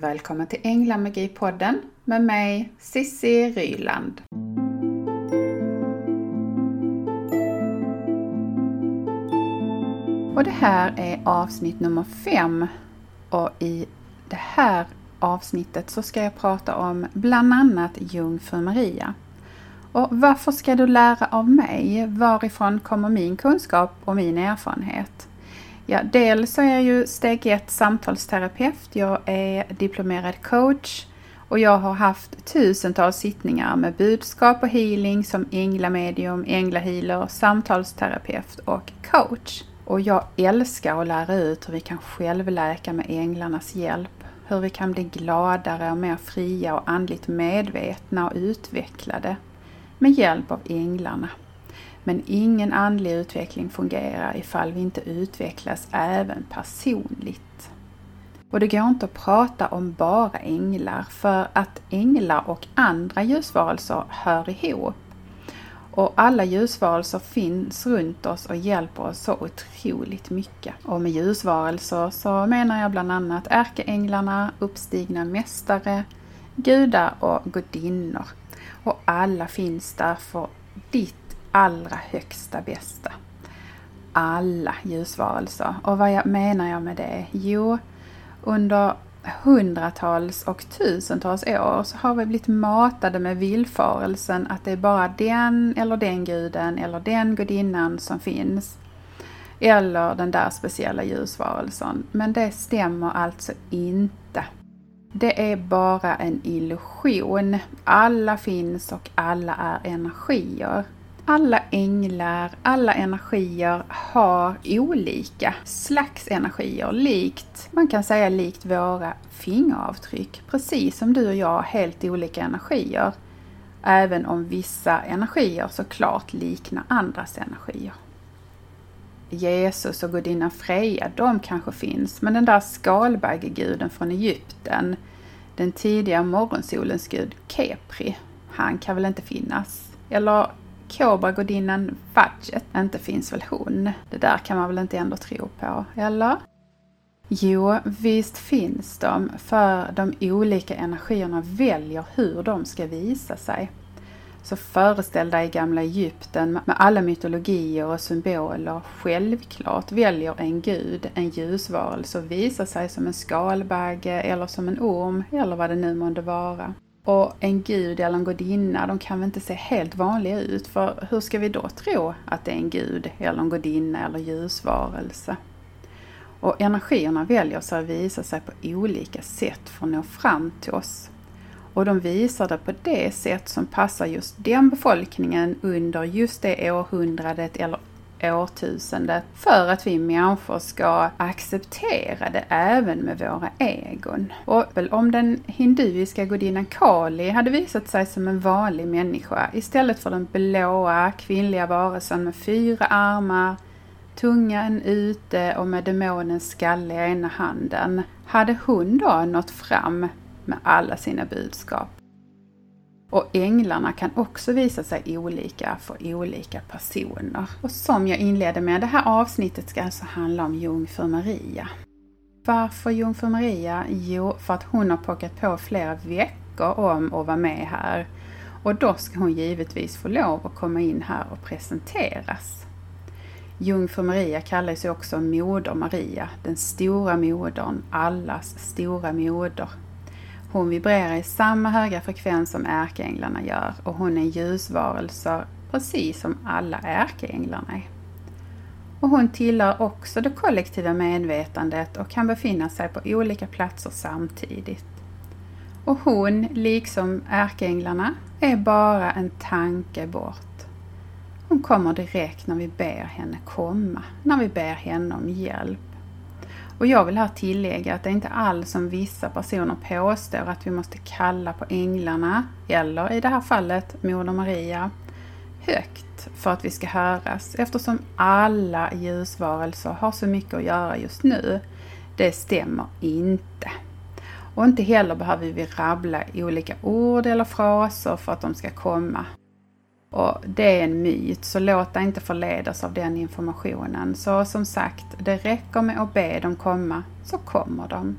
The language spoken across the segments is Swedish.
Välkommen till Änglamagi-podden med mig Sissi Ryland. Och det här är avsnitt nummer fem och i det här avsnittet så ska jag prata om bland annat Jungfru Maria. Och varför ska du lära av mig? Varifrån kommer min kunskap och min erfarenhet? Ja, dels så är jag ju steg 1 samtalsterapeut. Jag är diplomerad coach och jag har haft tusentals sittningar med budskap och healing som änglamedium, änglahealer, samtalsterapeut och coach. Och jag älskar att lära ut hur vi kan självläka med änglarnas hjälp. Hur vi kan bli gladare och mer fria och andligt medvetna och utvecklade med hjälp av änglarna. Men ingen andlig utveckling fungerar ifall vi inte utvecklas även personligt. Och det går inte att prata om bara änglar för att änglar och andra ljusvarelser hör ihop. Och alla ljusvarelser finns runt oss och hjälper oss så otroligt mycket. Och med ljusvarelser så menar jag bland annat ärkeänglarna, uppstigna mästare, gudar och gudinnor. Och alla finns där för ditt allra högsta bästa. Alla ljusvarelser. Och vad jag menar jag med det? Jo, under hundratals och tusentals år så har vi blivit matade med villfarelsen att det är bara den eller den guden eller den gudinnan som finns. Eller den där speciella ljusvarelsen. Men det stämmer alltså inte. Det är bara en illusion. Alla finns och alla är energier alla änglar, alla energier har olika slags energier, likt, man kan säga likt våra fingeravtryck. Precis som du och jag har helt olika energier. Även om vissa energier såklart liknar andras energier. Jesus och gudinnan Freja, de kanske finns, men den där skalbaggeguden från Egypten, den tidiga morgonsolens gud Kepri, han kan väl inte finnas? Eller Kobragudinnan Fudget, inte finns väl hon? Det där kan man väl inte ändå tro på, eller? Jo, visst finns de, för de olika energierna väljer hur de ska visa sig. Så föreställ dig gamla Egypten med alla mytologier och symboler. Självklart väljer en gud en ljusvarelse och visar sig som en skalbagge eller som en orm eller vad det nu månde vara. Och en gud eller en gudinna, de kan väl inte se helt vanliga ut för hur ska vi då tro att det är en gud eller en gudinna eller ljusvarelse? Och energierna väljer sig att visa sig på olika sätt för att nå fram till oss. Och de visar det på det sätt som passar just den befolkningen under just det århundradet eller årtusende för att vi människor ska acceptera det även med våra egon. Och om den hinduiska gudinnan Kali hade visat sig som en vanlig människa istället för den blåa kvinnliga varelsen med fyra armar, tungan ute och med demonens skalle i ena handen, hade hon då nått fram med alla sina budskap? Och änglarna kan också visa sig olika för olika personer. Och som jag inledde med, det här avsnittet ska alltså handla om Jungfru Maria. Varför Jungfru Maria? Jo, för att hon har pockat på flera veckor om att vara med här. Och då ska hon givetvis få lov att komma in här och presenteras. Jungfru Maria kallas ju också Moder Maria, den stora modern, allas stora moder. Hon vibrerar i samma höga frekvens som ärkeänglarna gör och hon är ljusvarelser precis som alla ärkeänglarna är. Och hon tillhör också det kollektiva medvetandet och kan befinna sig på olika platser samtidigt. Och hon, liksom ärkeänglarna, är bara en tanke bort. Hon kommer direkt när vi ber henne komma, när vi ber henne om hjälp. Och jag vill här tillägga att det är inte alls som vissa personer påstår att vi måste kalla på änglarna, eller i det här fallet Moder Maria, högt för att vi ska höras eftersom alla ljusvarelser har så mycket att göra just nu. Det stämmer inte. Och inte heller behöver vi rabbla olika ord eller fraser för att de ska komma. Och det är en myt, så låt dig inte förledas av den informationen. Så som sagt, det räcker med att be dem komma, så kommer de.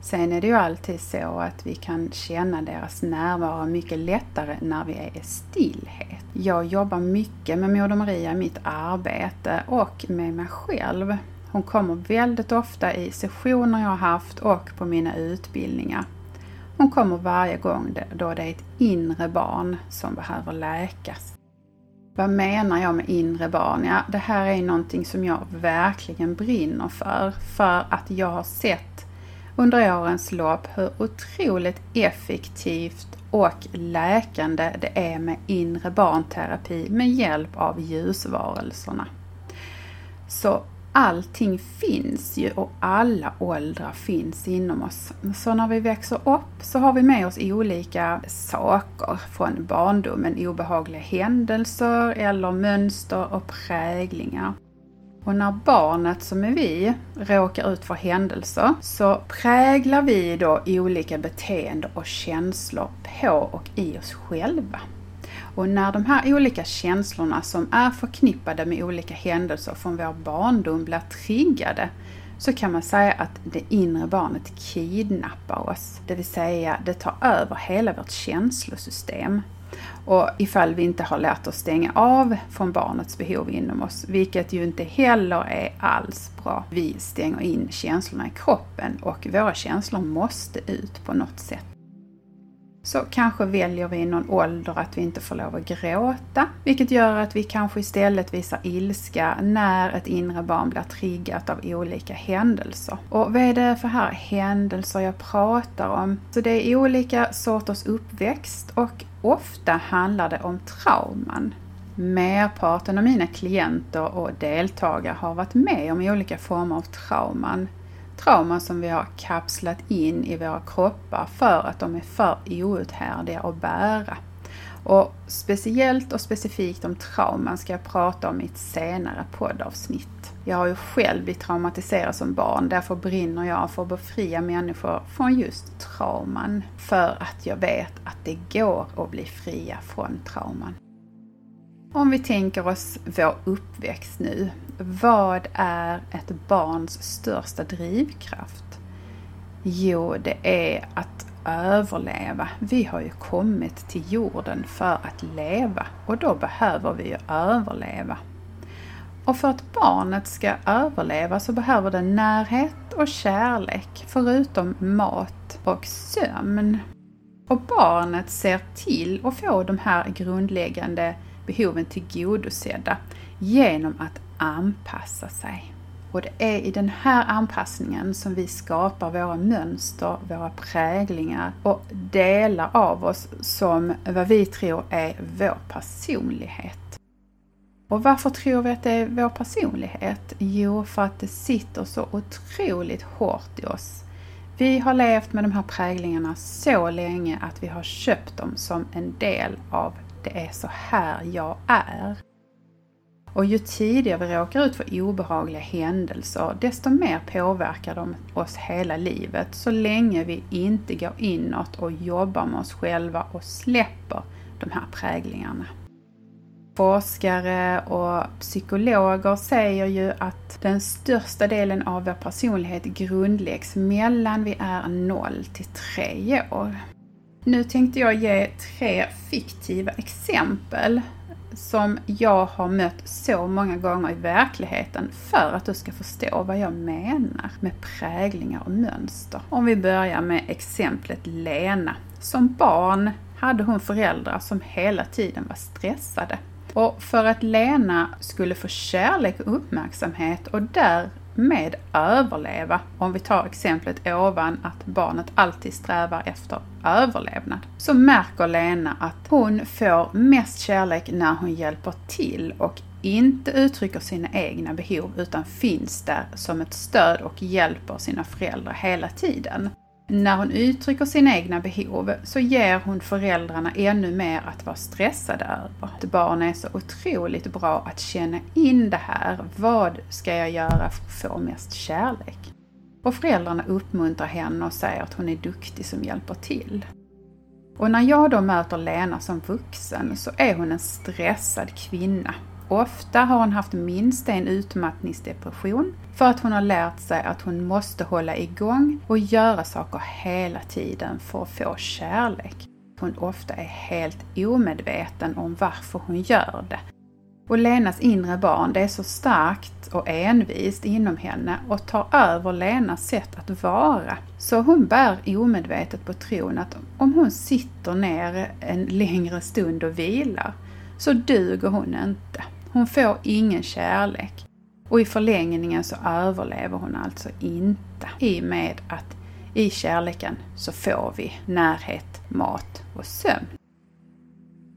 Sen är det ju alltid så att vi kan känna deras närvaro mycket lättare när vi är i stillhet. Jag jobbar mycket med Moder Maria i mitt arbete och med mig själv. Hon kommer väldigt ofta i sessioner jag har haft och på mina utbildningar. Hon kommer varje gång då det är ett inre barn som behöver läkas. Vad menar jag med inre barn? Ja, det här är någonting som jag verkligen brinner för. För att jag har sett under årens lopp hur otroligt effektivt och läkande det är med inre barnterapi med hjälp av ljusvarelserna. Så allting finns ju och alla åldrar finns inom oss. Så när vi växer upp så har vi med oss olika saker från barndomen, obehagliga händelser eller mönster och präglingar. Och när barnet, som är vi, råkar ut för händelser så präglar vi då olika beteenden och känslor på och i oss själva. Och när de här olika känslorna som är förknippade med olika händelser från vår barndom blir triggade så kan man säga att det inre barnet kidnappar oss. Det vill säga, det tar över hela vårt känslosystem. Och ifall vi inte har lärt oss stänga av från barnets behov inom oss, vilket ju inte heller är alls bra. Vi stänger in känslorna i kroppen och våra känslor måste ut på något sätt så kanske väljer vi i någon ålder att vi inte får lov att gråta, vilket gör att vi kanske istället visar ilska när ett inre barn blir triggat av olika händelser. Och vad är det för här händelser jag pratar om? Så det är olika sorters uppväxt och ofta handlar det om trauman. Merparten av mina klienter och deltagare har varit med om olika former av trauman trauman som vi har kapslat in i våra kroppar för att de är för outhärdliga att bära. Och speciellt och specifikt om trauman ska jag prata om i ett senare poddavsnitt. Jag har ju själv blivit traumatiserad som barn, därför brinner jag för att befria människor från just trauman. För att jag vet att det går att bli fria från trauman. Om vi tänker oss vår uppväxt nu. Vad är ett barns största drivkraft? Jo, det är att överleva. Vi har ju kommit till jorden för att leva och då behöver vi ju överleva. Och för att barnet ska överleva så behöver det närhet och kärlek förutom mat och sömn. Och barnet ser till att få de här grundläggande behoven tillgodosedda genom att anpassa sig. Och det är i den här anpassningen som vi skapar våra mönster, våra präglingar och delar av oss som vad vi tror är vår personlighet. Och varför tror vi att det är vår personlighet? Jo, för att det sitter så otroligt hårt i oss. Vi har levt med de här präglingarna så länge att vi har köpt dem som en del av det är så här jag är. Och ju tidigare vi råkar ut för obehagliga händelser, desto mer påverkar de oss hela livet så länge vi inte går inåt och jobbar med oss själva och släpper de här präglingarna. Forskare och psykologer säger ju att den största delen av vår personlighet grundläggs mellan vi är 0 till 3 år. Nu tänkte jag ge tre fiktiva exempel som jag har mött så många gånger i verkligheten för att du ska förstå vad jag menar med präglingar och mönster. Om vi börjar med exemplet Lena. Som barn hade hon föräldrar som hela tiden var stressade. Och för att Lena skulle få kärlek och uppmärksamhet och där med överleva, om vi tar exemplet ovan att barnet alltid strävar efter överlevnad, så märker Lena att hon får mest kärlek när hon hjälper till och inte uttrycker sina egna behov utan finns där som ett stöd och hjälper sina föräldrar hela tiden. När hon uttrycker sina egna behov så ger hon föräldrarna ännu mer att vara stressade över. Att barn är så otroligt bra att känna in det här. Vad ska jag göra för att få mest kärlek? Och föräldrarna uppmuntrar henne och säger att hon är duktig som hjälper till. Och när jag då möter Lena som vuxen så är hon en stressad kvinna. Ofta har hon haft minst en utmattningsdepression för att hon har lärt sig att hon måste hålla igång och göra saker hela tiden för att få kärlek. Hon ofta är helt omedveten om varför hon gör det. Och Lenas inre barn, det är så starkt och envist inom henne och tar över Lenas sätt att vara. Så hon bär omedvetet på tron att om hon sitter ner en längre stund och vilar så duger hon inte. Hon får ingen kärlek. Och i förlängningen så överlever hon alltså inte i och med att i kärleken så får vi närhet, mat och sömn.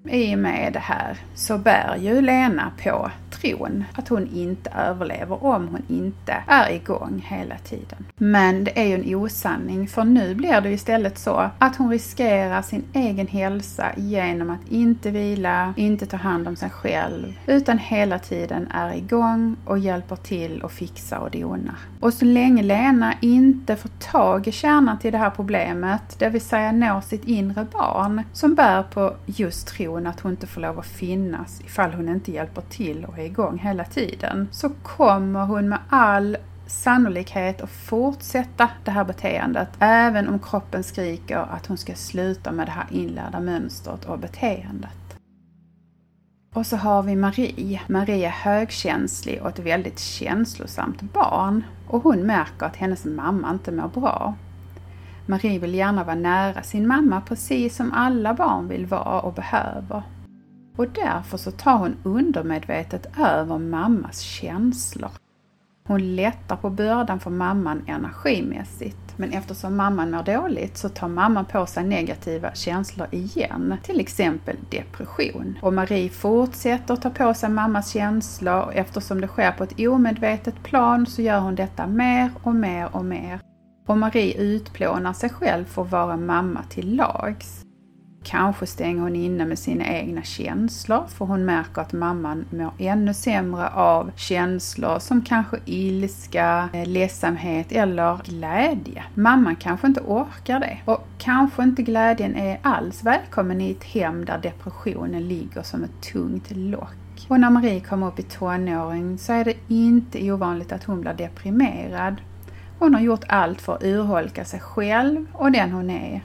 I och med det här så bär ju Lena på tron att hon inte överlever om hon inte är igång hela tiden. Men det är ju en osanning för nu blir det istället så att hon riskerar sin egen hälsa genom att inte vila, inte ta hand om sig själv, utan hela tiden är igång och hjälper till och fixar och donar. Och så länge Lena inte får tag i kärnan till det här problemet, det vill säga når sitt inre barn som bär på just tron att hon inte får lov att finnas ifall hon inte hjälper till och är igång hela tiden, så kommer hon med all sannolikhet att fortsätta det här beteendet även om kroppen skriker att hon ska sluta med det här inlärda mönstret och beteendet. Och så har vi Marie. Marie är högkänslig och ett väldigt känslosamt barn och hon märker att hennes mamma inte mår bra. Marie vill gärna vara nära sin mamma precis som alla barn vill vara och behöver. Och därför så tar hon undermedvetet över mammas känslor. Hon lättar på bördan för mamman energimässigt. Men eftersom mamman mår dåligt så tar mamman på sig negativa känslor igen. Till exempel depression. Och Marie fortsätter ta på sig mammas känslor och eftersom det sker på ett omedvetet plan så gör hon detta mer och mer och mer. Och Marie utplånar sig själv för att vara mamma till lags. Kanske stänger hon inne med sina egna känslor för hon märker att mamman mår ännu sämre av känslor som kanske ilska, eh, ledsamhet eller glädje. Mamman kanske inte orkar det och kanske inte glädjen är alls välkommen i ett hem där depressionen ligger som ett tungt lock. Och när Marie kommer upp i tonåring så är det inte ovanligt att hon blir deprimerad. Hon har gjort allt för att urholka sig själv och den hon är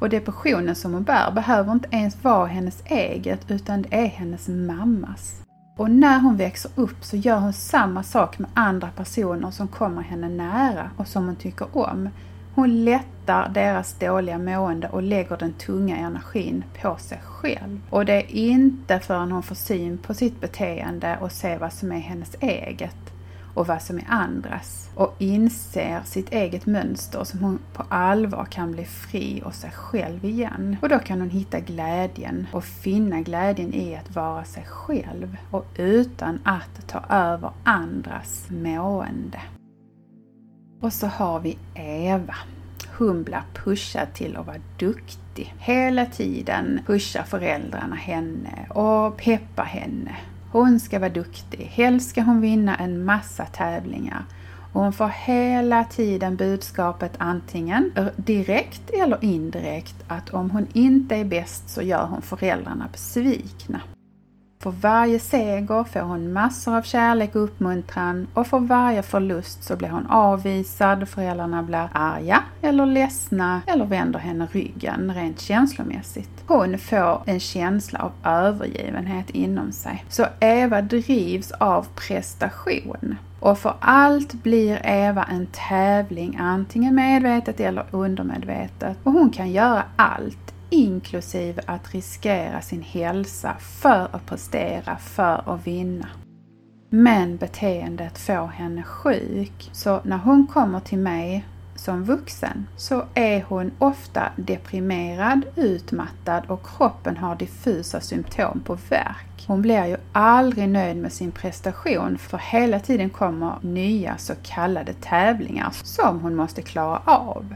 och depressionen som hon bär behöver inte ens vara hennes eget utan det är hennes mammas. Och när hon växer upp så gör hon samma sak med andra personer som kommer henne nära och som hon tycker om. Hon lättar deras dåliga mående och lägger den tunga energin på sig själv. Och det är inte förrän hon får syn på sitt beteende och ser vad som är hennes eget och vad som är andras och inser sitt eget mönster som hon på allvar kan bli fri och sig själv igen. Och då kan hon hitta glädjen och finna glädjen i att vara sig själv och utan att ta över andras mående. Och så har vi Eva. Hon blir pushad till att vara duktig. Hela tiden pushar föräldrarna henne och peppar henne hon ska vara duktig. Helst ska hon vinna en massa tävlingar. Och hon får hela tiden budskapet antingen direkt eller indirekt att om hon inte är bäst så gör hon föräldrarna besvikna. För varje seger får hon massor av kärlek och uppmuntran och för varje förlust så blir hon avvisad, föräldrarna blir arga eller ledsna eller vänder henne ryggen rent känslomässigt. Hon får en känsla av övergivenhet inom sig. Så Eva drivs av prestation. Och för allt blir Eva en tävling, antingen medvetet eller undermedvetet. Och hon kan göra allt inklusive att riskera sin hälsa för att prestera, för att vinna. Men beteendet får henne sjuk, så när hon kommer till mig som vuxen så är hon ofta deprimerad, utmattad och kroppen har diffusa symptom på värk. Hon blir ju aldrig nöjd med sin prestation för hela tiden kommer nya så kallade tävlingar som hon måste klara av.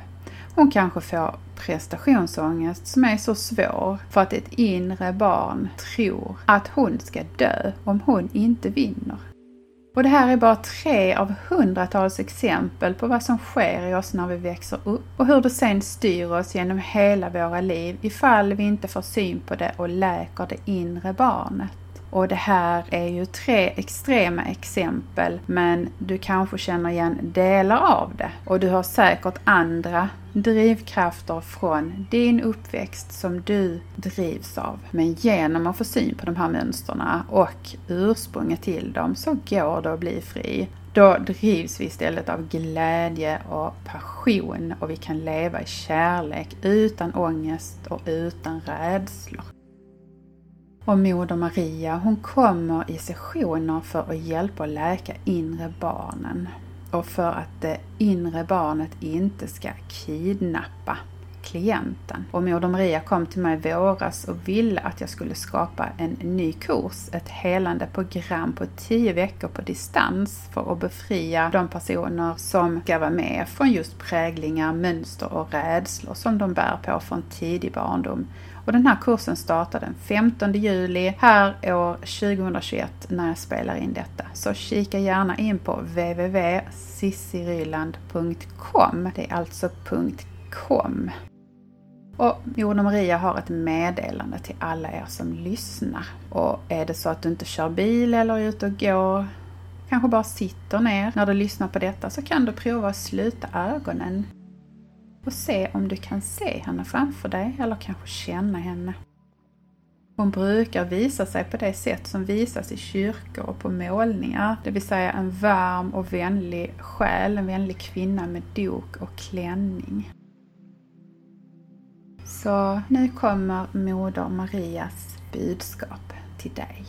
Hon kanske får prestationsångest som är så svår för att ett inre barn tror att hon ska dö om hon inte vinner. Och det här är bara tre av hundratals exempel på vad som sker i oss när vi växer upp och hur det sen styr oss genom hela våra liv ifall vi inte får syn på det och läker det inre barnet. Och det här är ju tre extrema exempel men du kanske känner igen delar av det. Och du har säkert andra drivkrafter från din uppväxt som du drivs av. Men genom att få syn på de här mönstren och ursprunget till dem så går det att bli fri. Då drivs vi istället av glädje och passion och vi kan leva i kärlek utan ångest och utan rädslor. Och Moder Maria hon kommer i sessioner för att hjälpa och läka inre barnen och för att det inre barnet inte ska kidnappa klienten. Och Moder Maria kom till mig i våras och ville att jag skulle skapa en ny kurs, ett helande program på 10 veckor på distans för att befria de personer som ska vara med från just präglingar, mönster och rädslor som de bär på från tidig barndom. Och den här kursen startar den 15 juli här år 2021 när jag spelar in detta. Så kika gärna in på www.sissiryland.com. Det är alltså .com. Och Moder Maria har ett meddelande till alla er som lyssnar. Och är det så att du inte kör bil eller är ute och går, kanske bara sitter ner när du lyssnar på detta, så kan du prova att sluta ögonen och se om du kan se henne framför dig eller kanske känna henne. Hon brukar visa sig på det sätt som visas i kyrkor och på målningar, det vill säga en varm och vänlig själ, en vänlig kvinna med dok och klänning. Så nu kommer Moder Marias budskap till dig.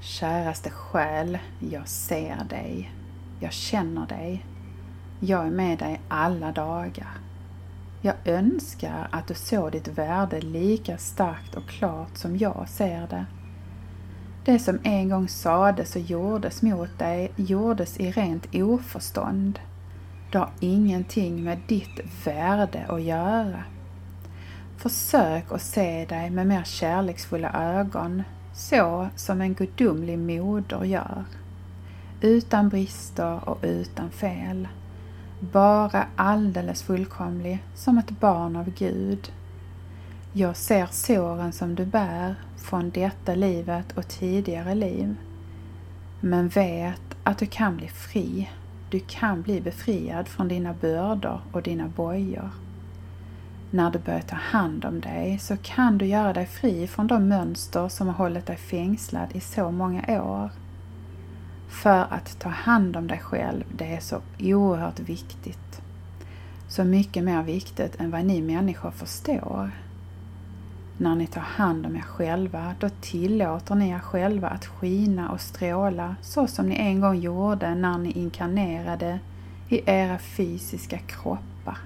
Käraste själ, jag ser dig. Jag känner dig. Jag är med dig alla dagar. Jag önskar att du såg ditt värde lika starkt och klart som jag ser det. Det som en gång sades och gjordes mot dig gjordes i rent oförstånd. Det har ingenting med ditt värde att göra. Försök att se dig med mer kärleksfulla ögon, så som en gudomlig moder gör. Utan brister och utan fel. Bara alldeles fullkomlig, som ett barn av Gud. Jag ser såren som du bär från detta livet och tidigare liv. Men vet att du kan bli fri. Du kan bli befriad från dina bördor och dina bojor. När du börjar ta hand om dig så kan du göra dig fri från de mönster som har hållit dig fängslad i så många år. För att ta hand om dig själv, det är så oerhört viktigt. Så mycket mer viktigt än vad ni människor förstår. När ni tar hand om er själva, då tillåter ni er själva att skina och stråla så som ni en gång gjorde när ni inkarnerade i era fysiska kroppar.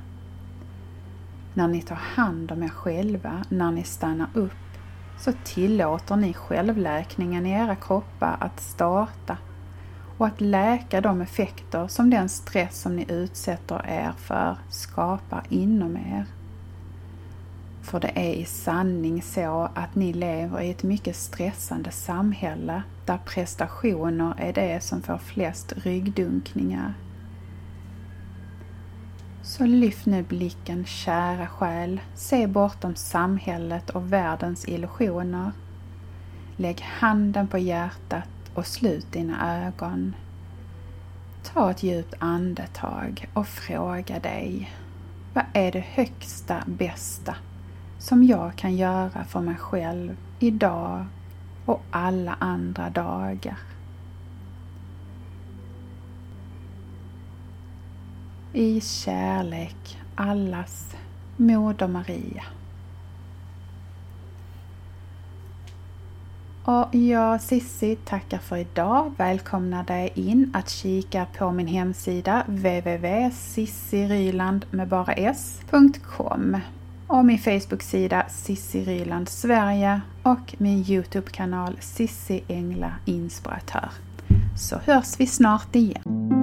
När ni tar hand om er själva, när ni stannar upp, så tillåter ni självläkningen i era kroppar att starta och att läka de effekter som den stress som ni utsätter er för skapar inom er. För det är i sanning så att ni lever i ett mycket stressande samhälle där prestationer är det som får flest ryggdunkningar. Så lyft nu blicken, kära själ, se bortom samhället och världens illusioner. Lägg handen på hjärtat och slut dina ögon. Ta ett djupt andetag och fråga dig, vad är det högsta, bästa som jag kan göra för mig själv idag och alla andra dagar? I kärlek, allas Moder Maria. Och jag, Sissi, tackar för idag. Välkomnar dig in att kika på min hemsida www.sissiryland.com och min Facebook-sida Sissi Ryland Sverige och min Youtube-kanal Sissi Engla Inspiratör. Så hörs vi snart igen.